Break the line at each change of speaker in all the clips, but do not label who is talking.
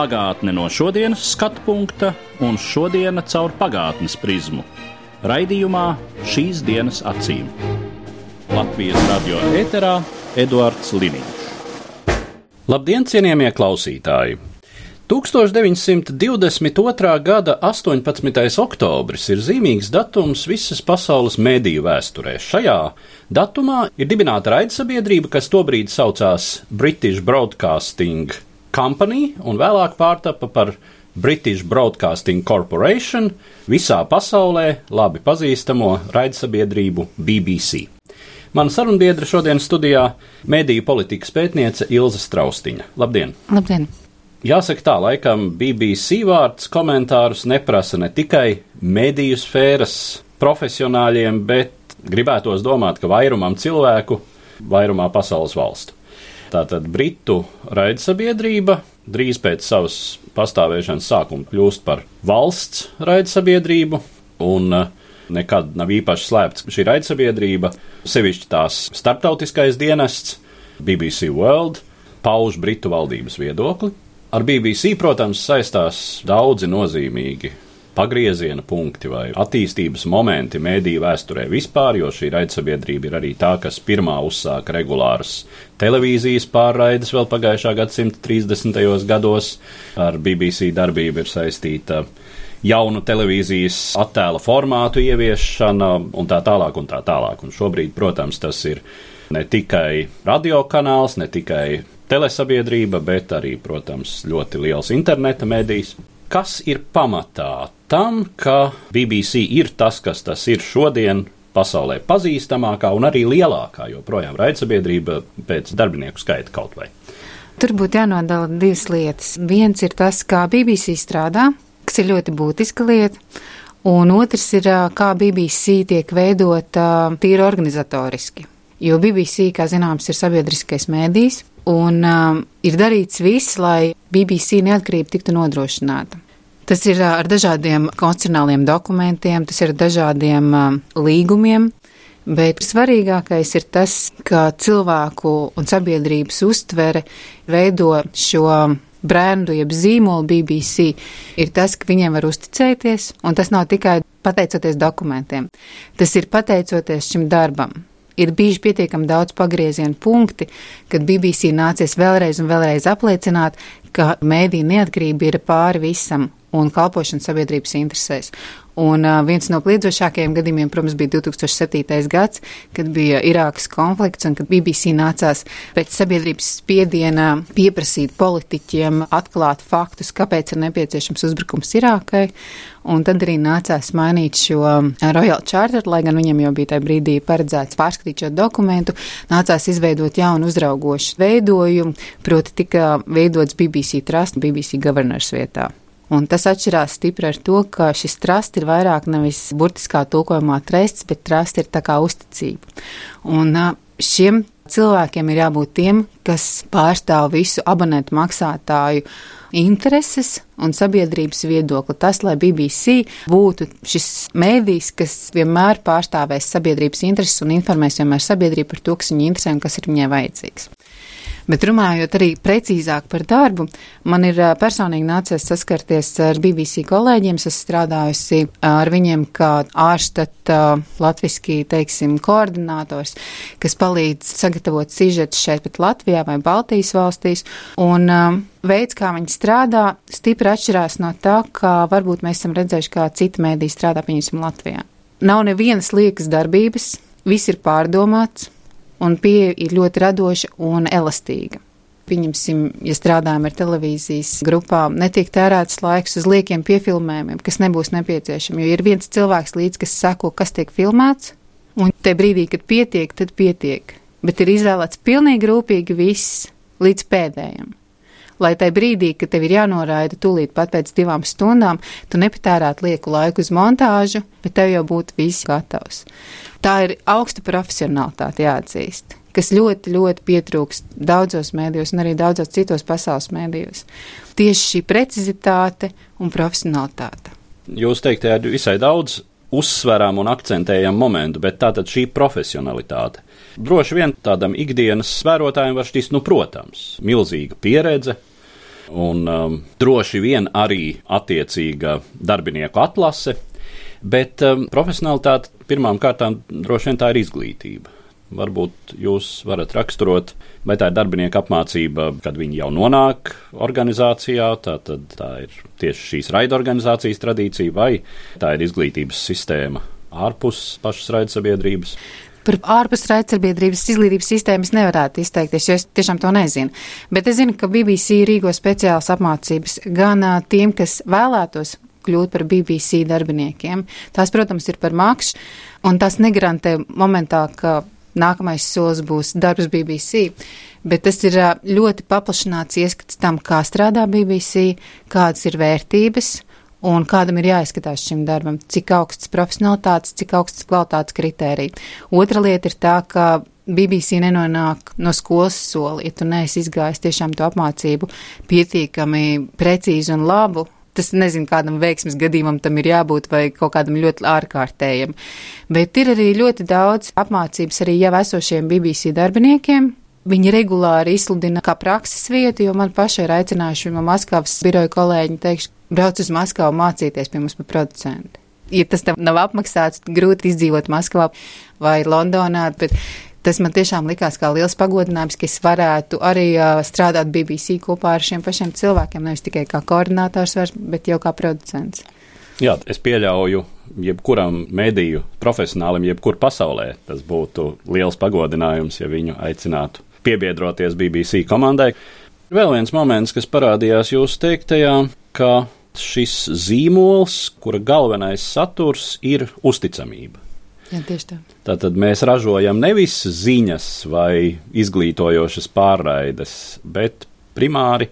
Pagātne no šodienas skatu punkta un šodienas caur pagātnes prizmu. Raidījumā šīs dienas acīm. Latvijas radio eterā Eduards Liniņš. Labdien, cienījamie klausītāji! 1922. gada 18. oktobris ir zīmīgs datums visas pasaules mēdīju vēsturē. Šajā datumā ir dibināta raidsabiedrība, kas tobrīd saucās British Broadcasting Company un vēlāk pārtapa par British Broadcasting Corporation, visā pasaulē labi pazīstamo raidsabiedrību BBC. Mana sarunbiedra šodienas studijā - mēdīju politikas pētniece Ilza Straustiņa. Labdien!
Labdien!
Jāsaka tā, laikam BBC vārds komentārus neprasa ne tikai mediju sfēras profesionāļiem, bet gribētos domāt, ka vairumam cilvēku, vairumā pasaules valstu. Tātad Britu raidsabiedrība drīz pēc savas pastāvēšanas sākuma kļūst par valsts raidsabiedrību, un uh, nekad nav īpaši slēpts šī raidsabiedrība, sevišķi tās starptautiskais dienests, BBC World, pauž Britu valdības viedokli. Ar BBC, protams, saistās daudzi nozīmīgi pagrieziena punkti vai attīstības momenti mēdīju vēsturē vispār, jo šī raidsabiedrība ir arī tā, kas pirmā uzsāka regulāras televīzijas pārraides vēl pagājušā gadsimta 30. gados. Ar BBC darbību ir saistīta jaunu televīzijas attēla formātu ieviešana un tā tālāk un tā tālāk. Un šobrīd, protams, tas ir ne tikai radiokanāls, ne tikai telesabiedrība, bet arī, protams, ļoti liels interneta medijs. Kas ir pamatā tam, ka BBC ir tas, kas tas ir šodien, pasaulē pazīstamākā un arī lielākā joprojām raidsabiedrība pēc darbinieku skaita kaut vai?
Tur būtu jānodala divas lietas. Viens ir tas, kā BBC strādā, kas ir ļoti būtiska lieta. Un otrs ir, kā BBC tiek veidota tīri organizatoriski. Jo BBC, kā zināms, ir sabiedriskais mēdījis, un um, ir darīts viss, lai BBC neatkarība tiktu nodrošināta. Tas ir ar dažādiem konstitucionāliem dokumentiem, tas ir ar dažādiem um, līgumiem, bet svarīgākais ir tas, ka cilvēku un sabiedrības uztvere veido šo brendu, jeb zīmolu BBC, ir tas, ka viņiem var uzticēties, un tas nav tikai pateicoties dokumentiem. Tas ir pateicoties šim darbam. Ir bijuši pietiekami daudz pagriezienu punkti, kad BBC nācies vēlreiz un vēlreiz apliecināt, ka mēdī neatkarība ir pāri visam un kalpošana sabiedrības interesēs. Un uh, viens no kliedzošākajiem gadījumiem, protams, bija 2007. gads, kad bija Irākas konflikts un kad BBC nācās pēc sabiedrības spiediena pieprasīt politiķiem atklāt faktus, kāpēc ir nepieciešams uzbrukums Irākai. Un tad arī nācās mainīt šo Royal Charter, lai gan viņam jau bija tajā brīdī paredzēts pārskatīt šo dokumentu, nācās izveidot jaunu uzraugošu veidojumu, proti tika veidots BBC Trust, BBC Governors vietā. Un tas atšķirās stipri ar to, ka šis trust ir vairāk nevis burtiskā tulkojumā trests, bet trust ir tā kā uzticība. Un šiem cilvēkiem ir jābūt tiem, kas pārstāv visu abonentu maksātāju intereses un sabiedrības viedokli. Tas, lai BBC būtu šis mēdījis, kas vienmēr pārstāvēs sabiedrības intereses un informēs vienmēr sabiedrību par to, kas viņu interesē un kas ir viņai vajadzīgs. Bet runājot arī precīzāk par darbu, man ir personīgi nācies saskarties ar BBC kolēģiem. Es strādājusi ar viņiem kā ārštata latviski, teiksim, koordinators, kas palīdz sagatavot sižetus šeit pat Latvijā vai Baltijas valstīs. Un, Veids, kā viņi strādā, stipri atšķirās no tā, kā varbūt mēs esam redzējuši, kā citi mēdī strādā, pieņemsim, Latvijā. Nav nevienas liekas darbības, viss ir pārdomāts, un pieeja ir ļoti radoša un elastīga. Pieņemsim, ja strādājam ar televīzijas grupām, netiek tērēts laiks uz liekiem piefilmējumiem, kas nebūs nepieciešami, jo ir viens cilvēks līdz, kas sako, kas tiek filmēts, un te brīdī, kad pietiek, tad pietiek. Bet ir izvēlēts pilnīgi rūpīgi viss līdz pēdējiem. Lai tajā brīdī, kad tev ir jānoraida tūlīt pat pēc divām stundām, tu nepatērētu lieku laiku uz montāžu, bet tev jau būtu viss gatavs. Tā ir augsta profesionālitāte jāatzīst kas ļoti, ļoti pietrūkst daudzos mēdījos un arī daudzos citos pasaules mēdījos. Tieši šī precizitāte un profesionalitāte.
Jūs teikt, ir visai daudz uzsverām un akcentējam momentu, bet tātad šī profesionalitāte. Droši vien tādam ikdienas vērotājam var šķist, nu, protams, milzīga pieredze, un um, droši vien arī attiecīga darbinieku atlase, bet um, profesionalitāte pirmām kārtām droši vien tā ir izglītība. Varbūt jūs varat raksturot, vai tā ir darbinieka apmācība, kad viņi jau nonāk organizācijā, tā, tā ir tieši šīs raidorganizācijas tradīcija, vai tā ir izglītības sistēma ārpus pašas raidsabiedrības.
Par ārpus raidsabiedrības izglītības sistēmas nevarētu izteikties, jo es tiešām to nezinu. Bet es zinu, ka BBC rīko speciālas apmācības gan tiem, kas vēlētos kļūt par BBC darbiniekiem. Tās, protams, ir par maksu, un tas negarantē momentā, ka nākamais solis būs darbs BBC. Bet tas ir ļoti paplašināts ieskats tam, kā strādā BBC, kādas ir vērtības un kādam ir jāizskatās šim darbam, cik augsts profesionalitātes, cik augsts kvalitātes kritērija. Otra lieta ir tā, ka BBC nenonāk no skolas soli, ja tu neesi izgājis tiešām to apmācību pietiekami precīzi un labu, tas nezinu, kādam veiksmes gadījumam tam ir jābūt vai kaut kādam ļoti ārkārtējam. Bet ir arī ļoti daudz apmācības arī jau esošiem BBC darbiniekiem. Viņi regulāri izsludina kā prakses vietu, jo man pašai ir aicinājuši no Maskavas biroja kolēģi teikšu, brauc uz Maskavu mācīties pie mums par producentu. Ja tas tev nav apmaksāts, grūti izdzīvot Maskavā vai Londonā, bet Tas man tiešām likās kā liels pagodinājums, ka es varētu arī uh, strādāt BBC kopā ar šiem pašiem cilvēkiem, nevis tikai kā koordinators, vairs, bet jau kā producents.
Jā, es pieļauju, jebkuram mediju profesionālim, jebkur pasaulē, tas būtu liels pagodinājums, ja viņu aicinātu piebiedroties BBC komandai. Vēl viens moments, kas parādījās jūsu teiktajā, ka šis zīmols, kura galvenais saturs ir uzticamība.
Jā, tieši tā.
Tātad mēs ražojam nevis ziņas vai izglītojošas pārraides, bet primāri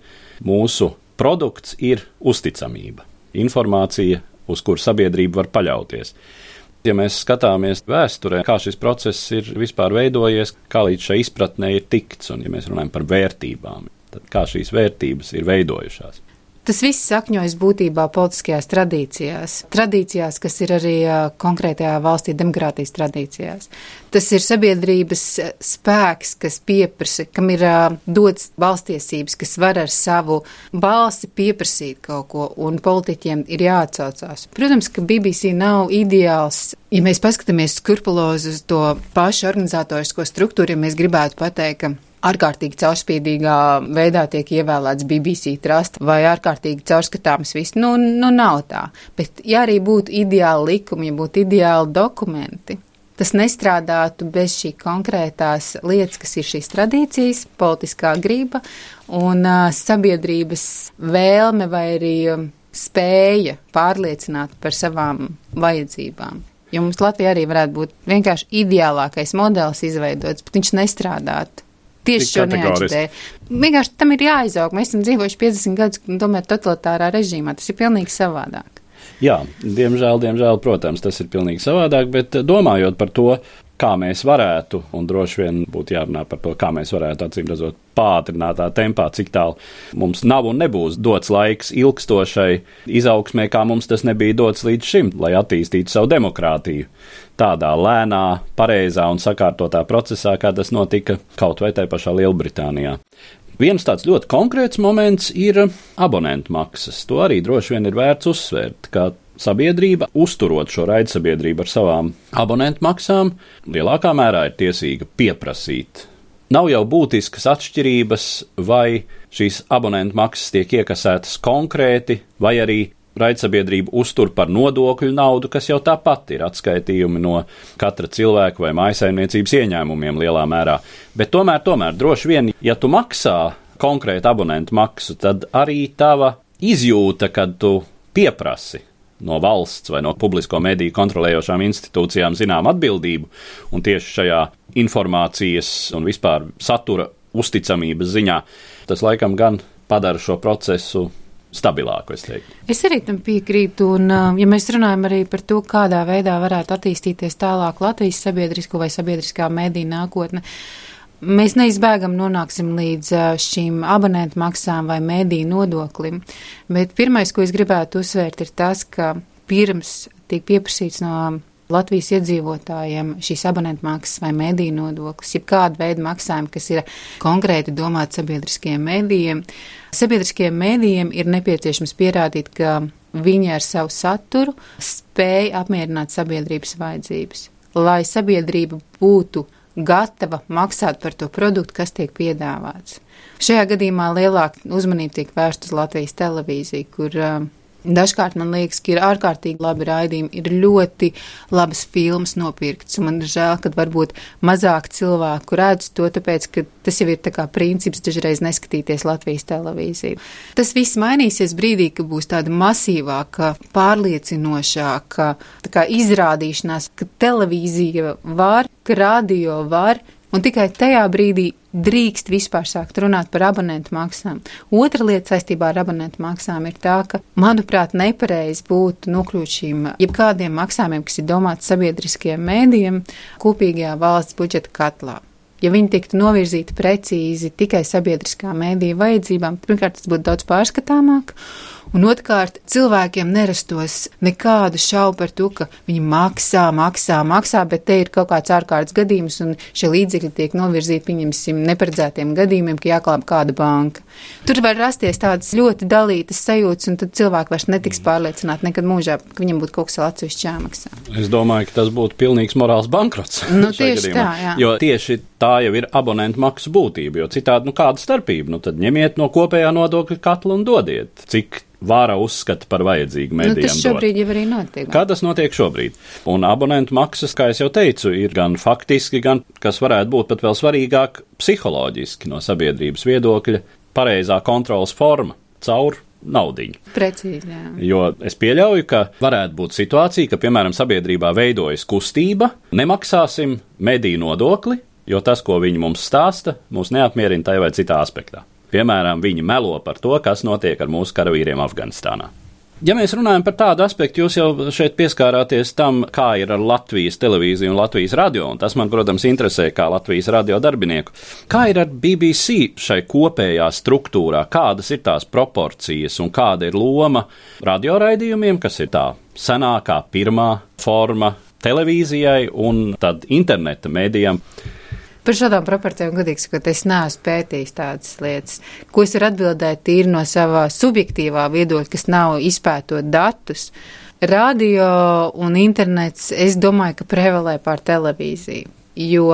mūsu produkts ir uzticamība, informācija, uz kuru sabiedrība var paļauties. Ja mēs skatāmies vēsturē, kā šis process ir vispār veidojies, kā līdz šai izpratnē ir tikts, un ja mēs runājam par vērtībām, tad kā šīs vērtības ir veidojušās.
Tas viss sakņojas būtībā politiskajās tradīcijās, tradīcijās, kas ir arī konkrētajā valstī demokrātijas tradīcijās. Tas ir sabiedrības spēks, kas pieprasa, kam ir dots valstiesības, kas var ar savu balsi pieprasīt kaut ko, un politiķiem ir jāatsaucās. Protams, ka BBC nav ideāls. Ja mēs paskatāmies skrupulozi uz to pašu organizatorisko struktūru, ja mēs gribētu pateikt, ka ārkārtīgi caurspīdīgā veidā tiek ievēlēts BBC trust vai ārkārtīgi caurskatāms viss. Nu, nu nav tā. Bet, ja arī būtu ideāli likumi, ja būtu ideāli dokumenti, tas nestrādātu bez šī konkrētās lietas, kas ir šīs tradīcijas, politiskā griba un uh, sabiedrības vēlme vai arī spēja pārliecināt par savām vajadzībām. Jo mums Latvijā arī varētu būt vienkārši ideālākais modelis izveidots, bet viņš nestrādātu tieši šo neatšķirē. Vienkārši tam ir jāizaug. Mēs esam dzīvojuši 50 gadus, tomēr totalitārā režīmā. Tas ir pilnīgi savādāk.
Jā, diemžēl, diemžēl, protams, tas ir pilnīgi savādāk, bet domājot par to, kā mēs varētu, un droši vien būtu jārunā par to, kā mēs varētu, acīm redzot, pātrinātā tempā, cik tālu mums nav un nebūs dots laiks ilgstošai izaugsmē, kā mums tas nebija dots līdz šim, lai attīstītu savu demokrātiju. Tādā lēnā, pareizā un sakārtotā procesā, kā tas notika kaut vai tajā pašā Lielbritānijā. Viens tāds ļoti konkrēts moments ir abonentu maksas. To arī droši vien ir vērts uzsvērt, ka sabiedrība, uzturot šo raidsabiedrību ar savām abonentu maksām, lielākā mērā ir tiesīga pieprasīt. Nav jau būtiskas atšķirības, vai šīs abonentu maksas tiek iekasētas konkrēti, vai arī raidsabiedrība uztur par nodokļu naudu, kas jau tāpat ir atskaitījumi no katra cilvēka vai maisaimniecības ieņēmumiem lielā mērā. Bet tomēr, tomēr droši vien, ja tu maksā konkrētu abonentu maksu, tad arī tava izjūta, kad tu pieprasi no valsts vai no publisko mediju kontrolējošām institūcijām zinām atbildību, un tieši šajā informācijas un vispār satura uzticamības ziņā tas laikam gan padara šo procesu stabilāku, es teiktu.
Es arī tam piekrītu, un uh, ja mēs runājam arī par to, kādā veidā varētu attīstīties tālāk Latvijas sabiedrisko vai sabiedriskā mediju nākotne, mēs neizbēgam nonāksim līdz šīm abonentu maksām vai mediju nodoklim. Bet pirmais, ko es gribētu uzsvērt, ir tas, ka pirms tiek pieprasīts no Latvijas iedzīvotājiem šīs abonentu maksas vai mediju nodoklis, jeb kāda veida maksājumi, kas ir konkrēti domāti sabiedriskajiem medijiem. Sabiedriskajiem medijiem ir nepieciešams pierādīt, ka viņi ar savu saturu spēj apmierināt sabiedrības vajadzības, lai sabiedrība būtu gatava maksāt par to produktu, kas tiek piedāvāts. Šajā gadījumā lielāka uzmanība tiek vērsta uz Latvijas televīziju, kur uh, Dažkārt man liekas, ka ir ārkārtīgi labi raidījumi, ir ļoti labas filmas nopirktas, un man ir žēl, ka varbūt mazāk cilvēku redz to, tāpēc, ka tas jau ir tā kā princips dažreiz neskatīties Latvijas televīziju. Tas viss mainīsies brīdī, ka būs tāda masīvāka, pārliecinošāka tā kā izrādīšanās, ka televīzija var, ka radio var, un tikai tajā brīdī drīkst vispār sākt runāt par abonentu maksām. Otra lieta saistībā ar abonentu maksām ir tā, ka, manuprāt, nepareizi būtu nokļūt šīm jebkādiem maksājumiem, kas ir domāti sabiedriskiem mēdījiem, kopīgajā valsts budžeta katlā. Ja viņi tiktu novirzīti precīzi tikai sabiedriskā mēdīja vajadzībām, pirmkārt, tas būtu daudz pārskatāmāk. Un otrkārt, cilvēkiem nerastos nekādu šaubu par to, ka viņi maksā, maksā, maksā, bet te ir kaut kāds ārkārtas gadījums, un šie līdzekļi tiek novirzīti, pieņemsim, neparedzētiem gadījumiem, ka jāklāp kāda banka. Tur var rasties tādas ļoti dalītas sajūtas, un tad cilvēki vairs netiks pārliecināti nekad mūžā, ka viņam būtu kaut kas atsevišķi jāmaksā.
Es domāju, ka tas būtu pilnīgs morāls bankrots.
Nu, tieši gadījumā. tā, jā.
Jo tieši tā jau ir abonentu maksu būtība, jo citādi, nu kāda starpība? Nu tad ņemiet no kopējā nodokļa katla un dodiet. Cik vāra uzskata par vajadzīgu medijiem. Nu,
tas šobrīd dot. jau arī notiek.
Kā tas notiek šobrīd? Un abonentu maksas, kā jau teicu, ir gan faktiski, gan, kas varētu būt pat vēl svarīgāk, psiholoģiski no sabiedrības viedokļa, pareizā kontrolas forma caur naudiņu.
Precīzi, jā.
Jo es pieļauju, ka varētu būt situācija, ka, piemēram, sabiedrībā veidojas kustība, nemaksāsim mediju nodokli, jo tas, ko viņi mums stāsta, mūs neapmierina tajā vai citā aspektā. Piemēram, viņi melo par to, kas notiek ar mūsu karavīriem Afganistānā. Ja mēs runājam par tādu aspektu, jūs jau šeit pieskārāties tam, kā ir ar Latvijas televīziju un Latvijas radio, un tas man, protams, interesē kā Latvijas radio darbinieku. Kā ir ar BBC šai kopējā struktūrā, kādas ir tās proporcijas un kāda ir loma radioraidījumiem, kas ir tā senākā pirmā forma televīzijai un tad interneta mēdījam?
Par šādām proporcijām, godīgi sakot, es neesmu pētījis tādas lietas. Ko es varu atbildēt tīri no savā subjektīvā viedokļa, kas nav izpētot datus. Radio un internets, es domāju, ka prevalē pār televīziju. Jo,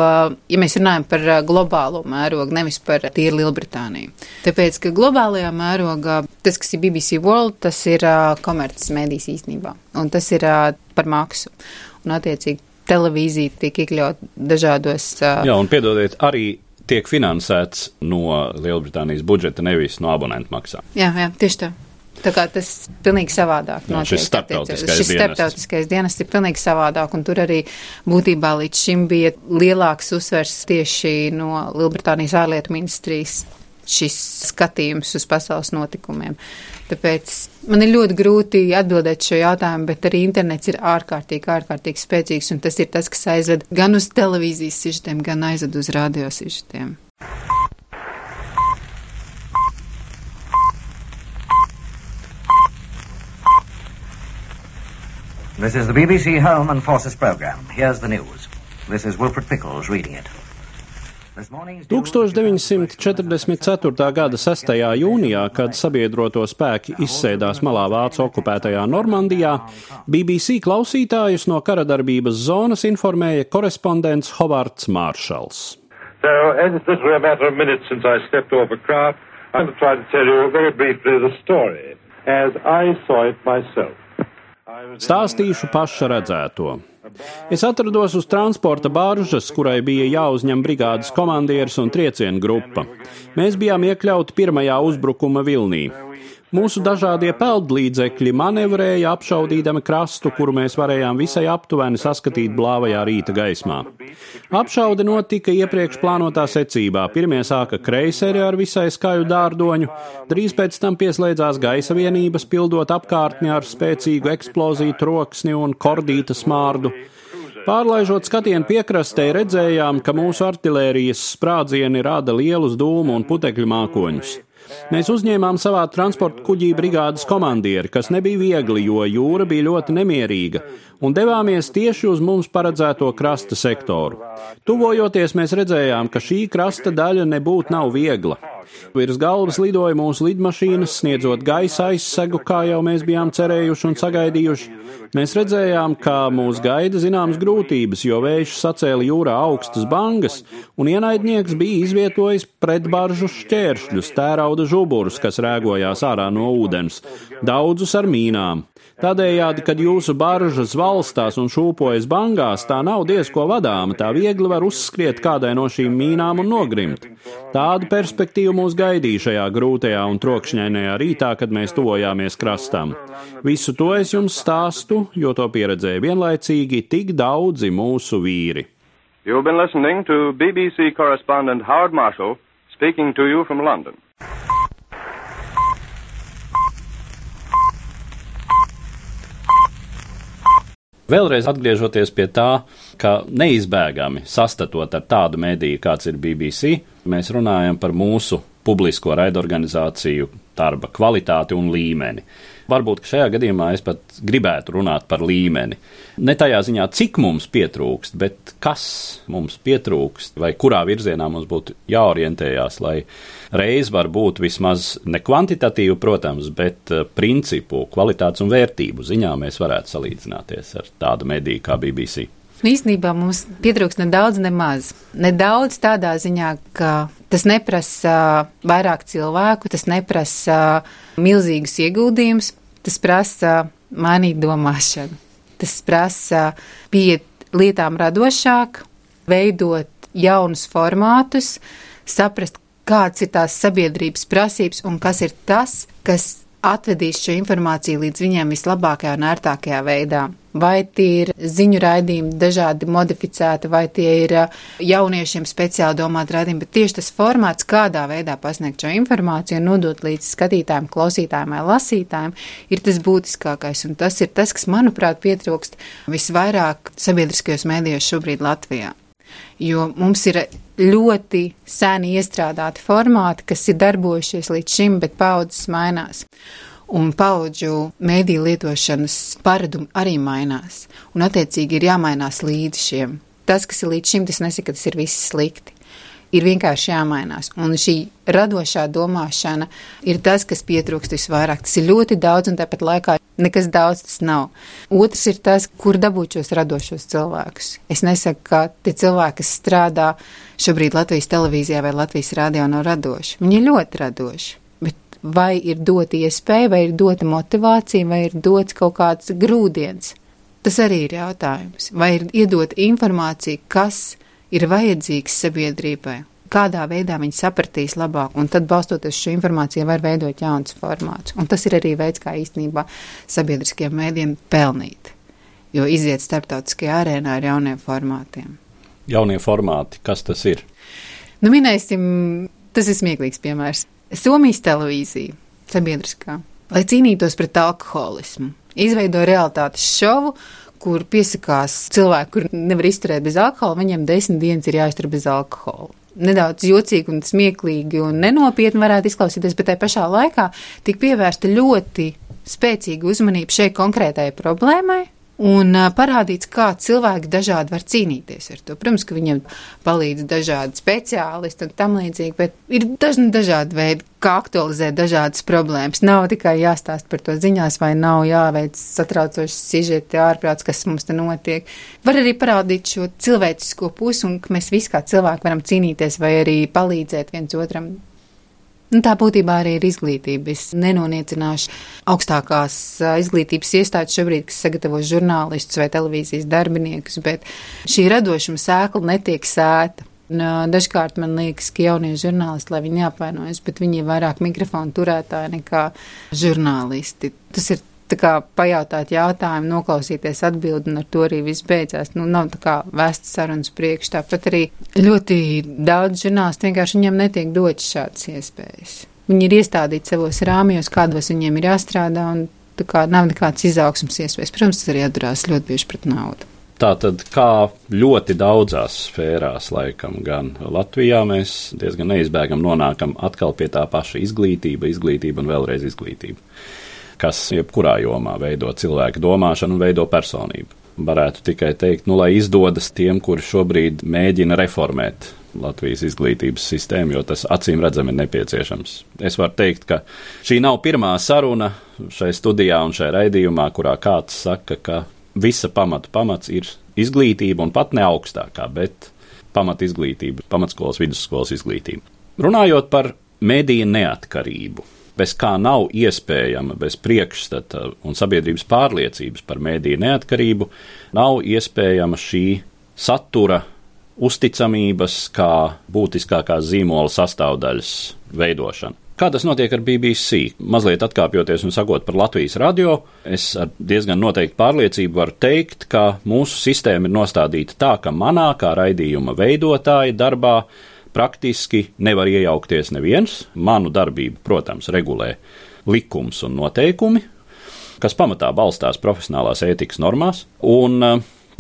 ja mēs runājam par globālo mērogu, nevis par tīri Lielbritāniju. Tāpēc, ka globālajā mērogā tas, kas ir BBC World, tas ir komerces mēdīs īstenībā, un tas ir par maksu. Un, attiecīgi, televīzija tiek iekļaut dažādos. Uh,
Jā, un piedodiet, arī tiek finansēts no Lielbritānijas budžeta, nevis no abonentu maksām.
Jā, jā, tieši tā. Tā kā tas ir pilnīgi savādāk.
Jā, šis starptautiskais,
šis starptautiskais dienas ir pilnīgi savādāk, un tur arī būtībā līdz šim bija lielāks uzsvers tieši no Lielbritānijas ārlietu ministrijas šis skatījums uz pasaules notikumiem. Tāpēc man ir ļoti grūti atbildēt šo jautājumu, bet arī internets ir ārkārtīgi, ārkārtīgi spēcīgs, un tas ir tas, kas aizved gan uz televīzijas sižetiem, gan aizved uz radio sižetiem.
This is the BBC Home and Forces program. Here's the news. This is Wilfred Pickles reading it.
1944. gada 6. jūnijā, kad sabiedroto spēki izsēdās malā Vācu okupētajā Normandijā, BBC klausītājus no karadarbības zonas informēja korespondents Hovards Māršals.
So.
Stāstīšu paša redzēto. Es atrados uz transporta bāržas, kurai bija jāuzņem brigādes komandieris un triecienu grupa. Mēs bijām iekļauti pirmajā uzbrukuma vilnī.
Mūsu dažādie peldlīdzekļi manevrēja apšaudīdami krastu, kuru mēs varējām visai aptuveni saskatīt blāvajā rīta gaismā. Apšaude notika iepriekš plānotā secībā. Pirmie sāka kreiseri ar visai skaju dārdoņu, drīz pēc tam pieslēdzās gaisa vienības, pildot apkārtni ar spēcīgu eksploziju troksni un kordīta smārdu. Pārlaižot skatienu piekrastē, redzējām, ka mūsu artilērijas sprādzieni rada lielus dūmu un putekļu mākoņus. Mēs uzņēmām savā transporta kuģī brigādes komandieri, kas nebija viegli, jo jūra bija ļoti nemierīga, un devāmies tieši uz mums paredzēto krasta sektoru. Tuvojoties, mēs redzējām, ka šī krasta daļa nebūtu nav viegla. Virs galvas lidoja mūsu lidmašīnas, sniedzot gaisa aizsegu, kā jau mēs bijām cerējuši un sagaidījuši. Mēs redzējām, ka mūs gaida zināmas grūtības, jo vējš sacēla jūrā augstas bangas, un ienaidnieks bija izvietojis pretbaržu šķēršļus, tērauda žuburus, kas rēgojās ārā no ūdens, daudzus ar mīnām. Tādējādi, kad jūsu baržas valstās un šūpojas bangās, tā nav diezko vadāma, tā viegli var uzskriet kādai no šīm mīnām un nogrimt. Tādu perspektīvu mūs gaidīja šajā grūtajā un trokšņainajā rītā, kad mēs tuvojāmies krastam. Visu to es jums stāstu, jo to pieredzēja vienlaicīgi tik daudzi mūsu vīri.
You've been listening to BBC correspondent Howard Marshall speaking to you from London.
Vēlreiz atgriežoties pie tā, ka neizbēgami sastatot ar tādu mediju, kāds ir BBC, mēs runājam par mūsu publisko raidorganizāciju darba kvalitāti un līmeni. Varbūt šajā gadījumā es pat gribētu runāt par līmeni. Ne tajā ziņā, cik mums pietrūkst, bet kas mums pietrūkst, vai kurā virzienā mums būtu jāorientējās, lai reiz var būt vismaz ne kvantitatīvu, protams, bet eh, principu, kvalitātes un vērtību ziņā mēs varētu salīdzināties ar tādu mediju kā BBC.
Īsnībā mums pietrūks nedaudz, ne maz. Nedaudz tādā ziņā, ka tas neprasa vairāk cilvēku, tas neprasa milzīgus ieguldījumus, tas prasa mainīt domāšanu. Tas prasa pieiet lietām radošāk, veidot jaunus formātus, saprast, kāds ir tās sabiedrības prasības un kas ir tas, kas atvedīs šo informāciju līdz viņiem vislabākajā un ērtākajā veidā. Vai tie ir ziņu raidījumi, dažādi modificēti, vai tie ir uh, jauniešiem speciāli domāti raidījumi, bet tieši tas formāts, kādā veidā pasniegt šo informāciju un nodot līdz skatītājiem, klausītājiem vai lasītājiem, ir tas būtiskākais. Un tas ir tas, kas, manuprāt, pietrūkst visvairāk sabiedriskajos mēdījos šobrīd Latvijā jo mums ir ļoti seni iestrādāti formāti, kas ir darbojušies līdz šim, bet paudzes mainās. Un paudžu mēdī lietošanas paradumi arī mainās, un attiecīgi ir jāmainās līdz šiem. Tas, kas ir līdz šim, tas nesaka, ka tas ir viss slikti ir vienkārši jāmainās. Un šī radošā domāšana ir tas, kas pietrūkst visvairāk. Tas ir ļoti daudz, un tāpat laikā nekas daudz tas nav. Otrs ir tas, kur dabūt šos radošos cilvēkus. Es nesaku, ka tie cilvēki, kas strādā šobrīd Latvijas televīzijā vai Latvijas rādio, nav radoši. Viņi ir ļoti radoši. Vai ir dota iespēja, vai ir dota motivācija, vai ir dots kaut kāds grūdienis? Tas arī ir jautājums. Vai ir iedota informācija, kas ir vajadzīgs sabiedrībai, kādā veidā viņi sapratīs labāk, un tad balstoties šo informāciju var veidot jauns formāts. Un tas ir arī veids, kā īstenībā sabiedriskiem mēdiem pelnīt, jo iziet starptautiskajā arēnā ar jauniem formātiem.
Jaunie formāti, kas tas ir?
Nu, minēsim, tas ir smieklīgs piemērs. Somijas televīzija, sabiedriskā, lai cīnītos pret alkoholismu, izveidoja realitātes šovu, kur piesakās cilvēki, kur nevar izturēt bez alkohola, viņiem desmit dienas ir jāiztur bez alkohola. Nedaudz jocīgi un smieklīgi un nenopietni varētu izklausīties, bet tajā pašā laikā tik pievērsta ļoti spēcīga uzmanība šai konkrētajai problēmai, un parādīts, kā cilvēki dažādi var cīnīties ar to. Protams, ka viņiem palīdz dažādi speciālisti un tam līdzīgi, bet ir dažni dažādi veidi, kā aktualizēt dažādas problēmas. Nav tikai jāstāst par to ziņās, vai nav jāveic satraucoši sižeti ārprāts, kas mums te notiek. Var arī parādīt šo cilvēcisko pusi, un ka mēs visi kā cilvēki varam cīnīties vai arī palīdzēt viens otram Nu, tā būtībā arī ir izglītība. Es nenoniecināšu augstākās izglītības iestādes šobrīd, kas sagatavo žurnālistus vai televīzijas darbiniekus, bet šī radošuma sēkla netiek sēta. Dažkārt man liekas, ka jaunie žurnālisti, lai viņi neapvainojas, bet viņi ir vairāk mikrofonu turētāji nekā žurnālisti. Tas ir tā kā pajautāt jautājumu, noklausīties atbildi, un ar to arī viss beidzās. Nu, nav tā kā vēsts sarunas priekš. Tāpat arī ļoti daudz žurnālisti vienkārši viņiem netiek dots šādas iespējas. Viņi ir iestādīti savos rāmjos, kādos viņiem ir jāstrādā, un tā kā nav nekādas izaugsmas iespējas. Protams, tas arī atdurās ļoti bieži pret naudu.
Tātad, kā ļoti daudzās sfērās, laikam, gan Latvijā, mēs diezgan neizbēgam nonākam atkal pie tā paša izglītība, izglītība un vēlreiz izglītība, kas jebkurā jomā veido cilvēku domāšanu un veido personību. Varētu tikai teikt, nu, lai izdodas tiem, kuri šobrīd mēģina reformēt Latvijas izglītības sistēmu, jo tas acīm redzami ir nepieciešams. Es varu teikt, ka šī nav pirmā saruna šai studijā un šai raidījumā, kurā kāds saka, ka visa pamata pamats ir izglītība un pat ne augstākā, bet pamata izglītība, pamatskolas, vidusskolas izglītība. Runājot par mediju neatkarību, bez kā nav iespējama, bez priekšstata un sabiedrības pārliecības par mediju neatkarību, nav iespējama šī satura uzticamības kā būtiskākās zīmola sastāvdaļas veidošana. Kā tas notiek ar BBC? Mazliet atkāpjoties un sakot par Latvijas radio, es ar diezgan noteiktu pārliecību varu teikt, ka mūsu sistēma ir nostādīta tā, ka manā kā raidījuma veidotāja darbā praktiski nevar iejaukties neviens. Manu darbību, protams, regulē likums un noteikumi, kas pamatā balstās profesionālās ētikas normās. Un,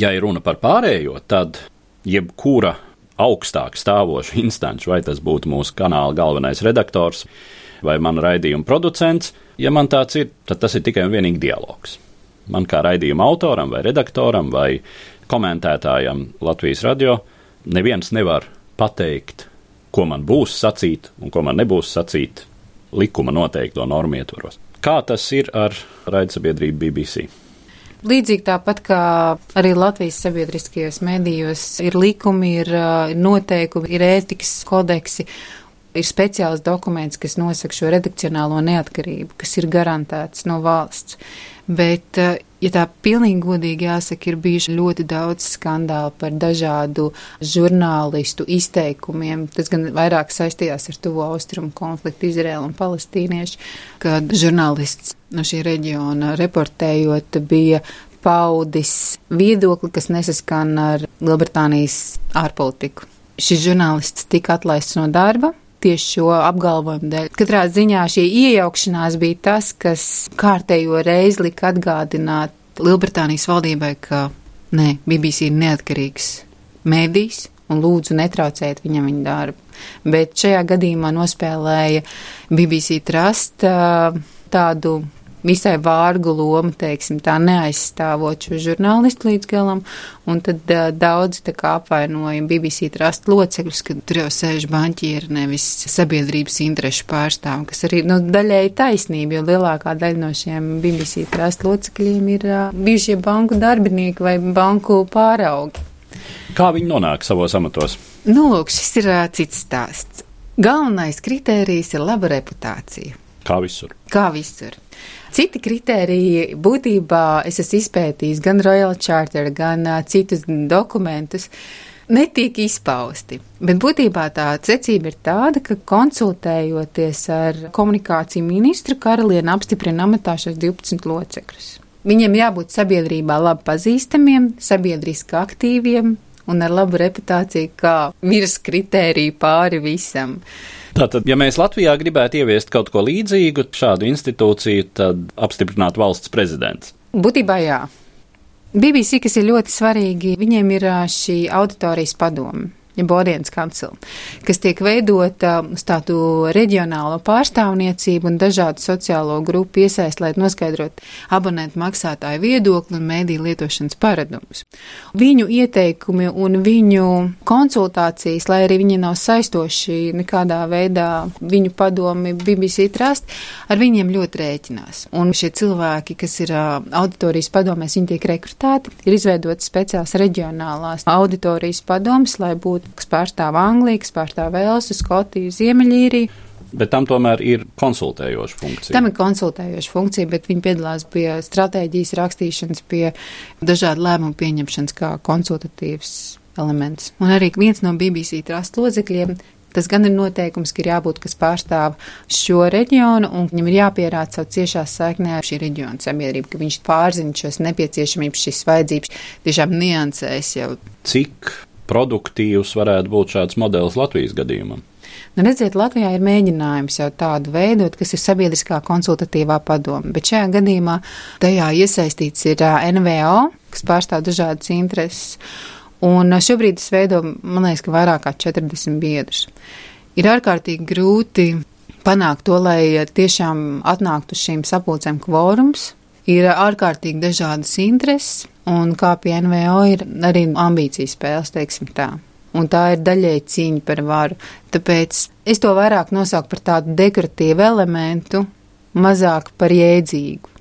ja ir runa par pārējo, tad jebkura augstāk stāvošu instanču, vai tas būtu mūsu kanāla galvenais redaktors vai mana raidījuma producents. Ja man tāds ir, tad tas ir tikai un vienīgi dialogs. Man kā raidījuma autoram vai redaktoram vai komentētājam Latvijas radio neviens nevar pateikt, ko man būs sacīt un ko man nebūs sacīt likuma noteikto normu ietvaros. Kā tas ir ar raidsabiedrību BBC?
Līdzīgi tāpat kā arī Latvijas sabiedriskajos medijos ir likumi, ir, ir noteikumi, ir ētikas kodeksi, ir speciāls dokuments, kas nosaka šo redakcionālo neatkarību, kas ir garantēts no valsts. Bet, ja tā pilnīgi godīgi jāsaka, ir bijuši ļoti daudz skandālu par dažādu žurnālistu izteikumiem. Tas gan vairāk saistījās ar tuvo austrumu konfliktu Izraēlu un palestīniešu, kad žurnālists no šī reģiona reportējot bija paudis viedokli, kas nesaskan ar Lielbritānijas ārpolitiku. Šis žurnālists tika atlaists no darba, tieši šo apgalvojumu dēļ. Katrā ziņā šī iejaukšanās bija tas, kas kārtējo reizi lika atgādināt Lielbritānijas valdībai, ka nē, BBC ir neatkarīgs mēdījis un lūdzu netraucēt viņam viņa darbu. Bet šajā gadījumā nospēlēja BBC Trust tādu visai vārgu lomu, teiksim, tā neaizstāvot šo žurnālistu līdz galam, un tad uh, daudzi tā kā apvainoja BBC trust locekļus, ka tur jau sēž banķieri, nevis sabiedrības interešu pārstāvi, kas arī, nu, daļēji taisnība, jo lielākā daļa no šiem BBC trust locekļiem ir uh, bijušie banku darbinieki vai banku pāraugi.
Kā viņi nonāk savos amatos?
Nu, lūk, šis ir uh, cits stāsts. Galvenais kritērijs ir laba reputācija.
Kā visur?
Kā visur. Citi kriteriji būtībā es esmu izpētījis gan Royal Charter, gan uh, citus dokumentus. Netiek izpausti, bet būtībā tā secība ir tāda, ka konsultējoties ar komunikāciju ministru, karaliene apstiprina amatā šos 12 locekļus. Viņiem jābūt sabiedrībā labi pazīstamiem, sabiedriski aktīviem un ar labu reputāciju kā virs kritēriju pāri visam.
Tātad, ja mēs Latvijā gribētu ieviest kaut ko līdzīgu šādu institūciju, tad apstiprināt valsts prezidents.
Būtībā jā. BBC, kas ir ļoti svarīgi, viņiem ir šī auditorijas padoma ja Bodienas kancela, kas tiek veidota uz tādu reģionālo pārstāvniecību un dažādu sociālo grupu iesaist, lai noskaidrotu abonentu maksātāju viedokli un mēdī lietošanas paradumus. Viņu ieteikumi un viņu konsultācijas, lai arī viņi nav saistoši nekādā veidā, viņu padomi BBC Trust, ar viņiem ļoti rēķinās. Un šie cilvēki, kas ir auditorijas padomēs, viņi tiek rekrutēti, ir izveidotas speciāls reģionālās auditorijas padomas, lai būtu kas pārstāv Angliju, kas pārstāv Velsu, Skotiju, Ziemeļīriju.
Bet tam tomēr ir konsultējoša funkcija.
Tam ir konsultējoša funkcija, bet viņi piedalās pie stratēģijas rakstīšanas, pie dažādu lēmumu pieņemšanas kā konsultatīvs elements. Un arī viens no BBC trust locekļiem Tas gan ir noteikums, ka ir jābūt, kas pārstāv šo reģionu, un viņam ir jāpierāda savu ciešā saiknē ar šī reģiona sabiedrību, ka viņš pārzina šos nepieciešamības, šīs vajadzības, tiešām niansēs jau.
Cik produktīvs varētu būt šāds modelis Latvijas gadījumam?
Nu, redziet, Latvijā ir mēģinājums jau tādu veidot, kas ir sabiedriskā konsultatīvā padoma, bet šajā gadījumā tajā iesaistīts ir NVO, kas pārstāv dažādas intereses. Un šobrīd es veidoju, man liekas, ka vairāk kā 40 biedrus. Ir ārkārtīgi grūti panākt to, lai tiešām atnāktu šīm sapulcēm kvorums. Ir ārkārtīgi dažādas intereses, un kā pie NVO ir arī ambīcijas spēles, teiksim tā. Un tā ir daļēji cīņa par varu. Tāpēc es to vairāk nosaucu par tādu dekoratīvu elementu, mazāk par jēdzīgu.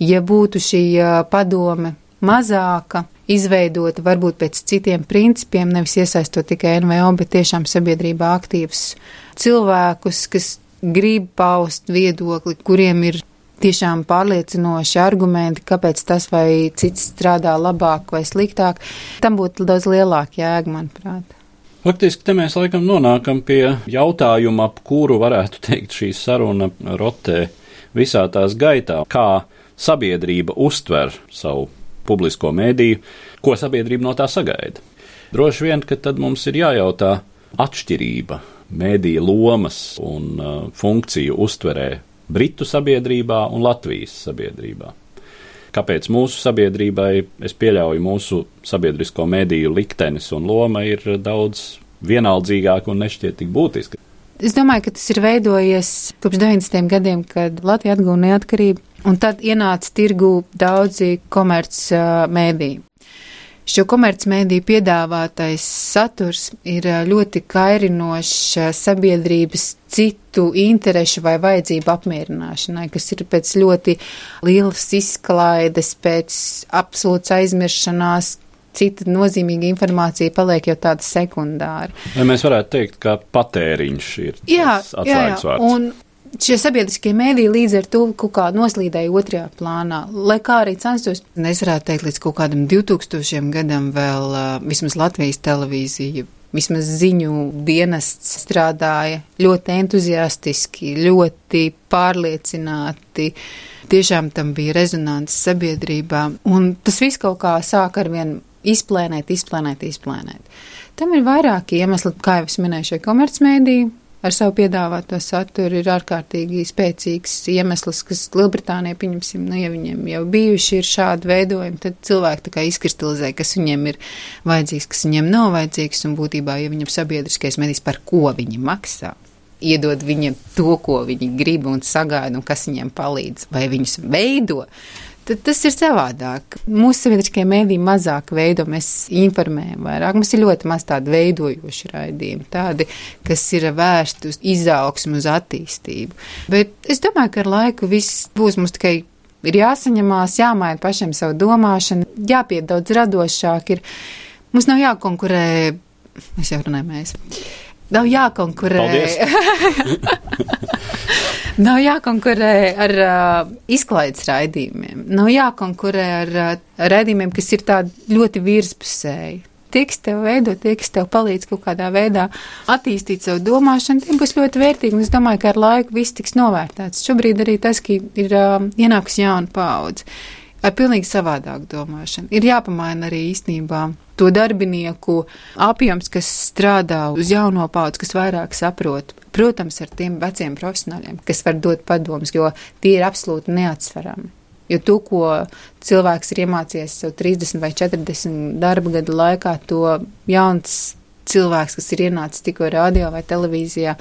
Ja būtu šī padome mazāka, izveidota varbūt pēc citiem principiem, nevis iesaistot tikai NVO, bet tiešām sabiedrībā aktīvus cilvēkus, kas grib paust viedokli, kuriem ir tiešām pārliecinoši argumenti, kāpēc tas vai cits strādā labāk vai sliktāk, tam būtu daudz lielāka jēga, manuprāt.
Faktiski te mēs laikam nonākam pie jautājuma, ap kuru varētu teikt šī saruna rotē visā tās gaitā, kā sabiedrība uztver savu publisko mēdīju, ko sabiedrība no tā sagaida. Droši vien, ka tad mums ir jājautā atšķirība mēdīja lomas un uh, funkciju uztverē Britu sabiedrībā un Latvijas sabiedrībā. Kāpēc mūsu sabiedrībai, es pieļauju, mūsu sabiedrisko mediju liktenis un loma ir daudz vienaldzīgāka un nešķiet tik būtiska?
Es domāju, ka tas ir veidojies kopš 90. gadiem, kad Latvija atguva neatkarību. Un tad ienāca tirgu daudzi komerc mēdī. Šo komercmediju piedāvātais saturs ir ļoti kairinošs sabiedrības citu interešu vai vajadzību apmierināšanai, kas ir pēc ļoti lielas izklaides, pēc absolūts aizmiršanās, cita nozīmīga informācija paliek jau tāda sekundāra.
Vai mēs varētu teikt, ka patēriņš ir
jā, jā, jā. Un šie sabiedriskie mēdīji līdz ar to kaut kā noslīdēja otrajā plānā. Lai kā arī censtos, es varētu teikt, līdz kaut kādam 2000 gadam vēl vismaz Latvijas televīzija. Vismaz ziņu dienests strādāja ļoti entuziastiski, ļoti pārliecināti. Tiešām tam bija rezonants sabiedrībā, un tas viss kaut kā sāk ar vien izplēnēt, izplēnēt, izplēnēt. Tam ir vairāki iemesli, kā jau es minēju, šie komercmēdīji, ar savu piedāvāto saturu ir ārkārtīgi spēcīgs iemesls, kas Lielbritānijā, pieņemsim, nu, ja viņiem jau bijuši ir šādi veidojumi, tad cilvēki tā kā izkristalizē, kas viņiem ir vajadzīgs, kas viņiem nav vajadzīgs, un būtībā, ja viņam sabiedriskais medijs, par ko viņi maksā, iedod viņiem to, ko viņi grib un sagaida, un kas viņiem palīdz, vai viņus veido, tad tas ir savādāk. Mūsu sabiedriskie mēdīji mazāk veido, mēs informējam vairāk. Mums ir ļoti maz tādu veidojošu raidījumu, tādi, kas ir vērsti uz izaugsmu, uz attīstību. Bet es domāju, ka ar laiku viss būs mums tikai. Ir jāsaņemās, jāmaina pašiem savu domāšanu, jāpiet daudz radošāk. Ir. Mums nav jākonkurē, es jau runāju, mēs. Nav jākonkurē. Nav jākonkurē ar uh, izklaides raidījumiem. Nav jākonkurē ar uh, raidījumiem, kas ir tādi ļoti virspusēji. Tie, kas tev veido, tie, kas tev palīdz kaut kādā veidā attīstīt savu domāšanu, tiem būs ļoti vērtīgi. Un es domāju, ka ar laiku viss tiks novērtēts. Šobrīd arī tas, ka ir uh, ienākusi jauna paudze ar pilnīgi savādāku domāšanu. Ir jāpamaina arī īstenībā to darbinieku apjoms, kas strādā uz jauno paudzi, kas vairāk saprot. Protams, ar tiem veciem profesionāļiem, kas var dot padomus, jo tie ir absolūti neatsverami. Jo to, ko cilvēks ir iemācījies sev 30 vai 40 darba gadu laikā, to jauns cilvēks, kas ir ienācis tikko radio vai televīzijā,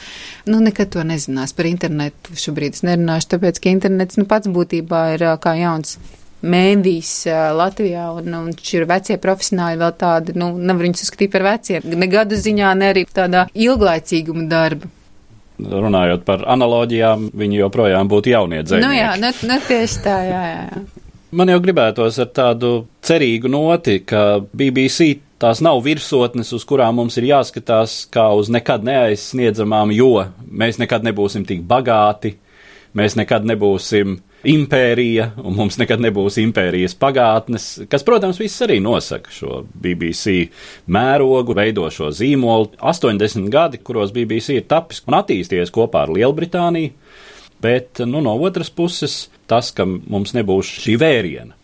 nu, nekad to nezinās. Par internetu šobrīd es nerunāšu, tāpēc, ka internets, nu, pats būtībā ir kā jauns mēdīs Latvijā, un, un šie vecie profesionāļi vēl tādi, nu, nevar viņus uzskatīt par veciem, ne gadu ziņā, ne arī tādā ilglaicīguma darba.
Runājot par analoģijām, viņi joprojām būtu jaunie dzēnieki.
Nu jā, ne, ne tieši tā, jā, jā. jā.
Man jau gribētos ar tādu cerīgu noti, ka BBC tās nav virsotnes, uz kurām mums ir jāskatās kā uz nekad neaizsniedzamām, jo mēs nekad nebūsim tik bagāti, mēs nekad nebūsim impērija, un mums nekad nebūs impērijas pagātnes, kas, protams, viss arī nosaka šo BBC mērogu, veido šo zīmolu. 80 gadi, kuros BBC ir tapis un attīstījies kopā ar Lielbritāniju, bet nu, no otras puses, tas, ka mums nebūs šī vēriena,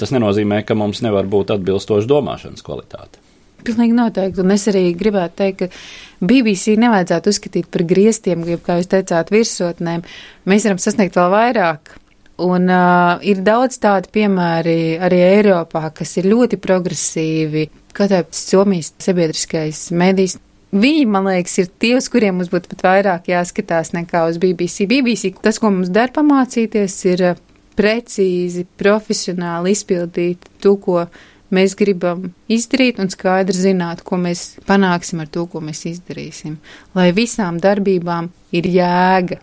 tas nenozīmē, ka mums nevar būt atbilstoša domāšanas kvalitāte.
Pilnīgi noteikti. Un es arī gribētu teikt, ka BBC nevajadzētu uzskatīt par griestiem, kā jūs teicāt, virsotnēm. Mēs varam sasniegt vēl vairāk. Un uh, ir daudz tādu piemēri arī Eiropā, kas ir ļoti progresīvi. Kā tāpēc Somijas sabiedriskais medijs. Viņi, man liekas, ir tie, uz kuriem mums būtu pat vairāk jāskatās nekā uz BBC. BBC tas, ko mums dara pamācīties, ir precīzi, profesionāli izpildīt to, ko mēs gribam izdarīt un skaidri zināt, ko mēs panāksim ar to, ko mēs izdarīsim. Lai visām darbībām ir jēga,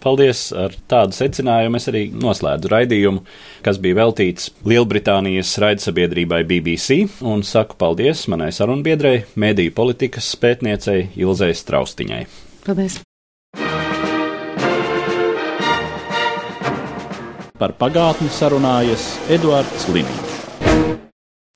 Paldies! Ar tādu secinājumu es arī noslēdzu raidījumu, kas bija veltīts Lielbritānijas raidsabiedrībai BBC, un saku paldies manai sarunbiedrei, mediju politikas pētniecei Ilzai Straustiņai.
Paldies!
Par pagātni sarunājas Eduards Liniņš.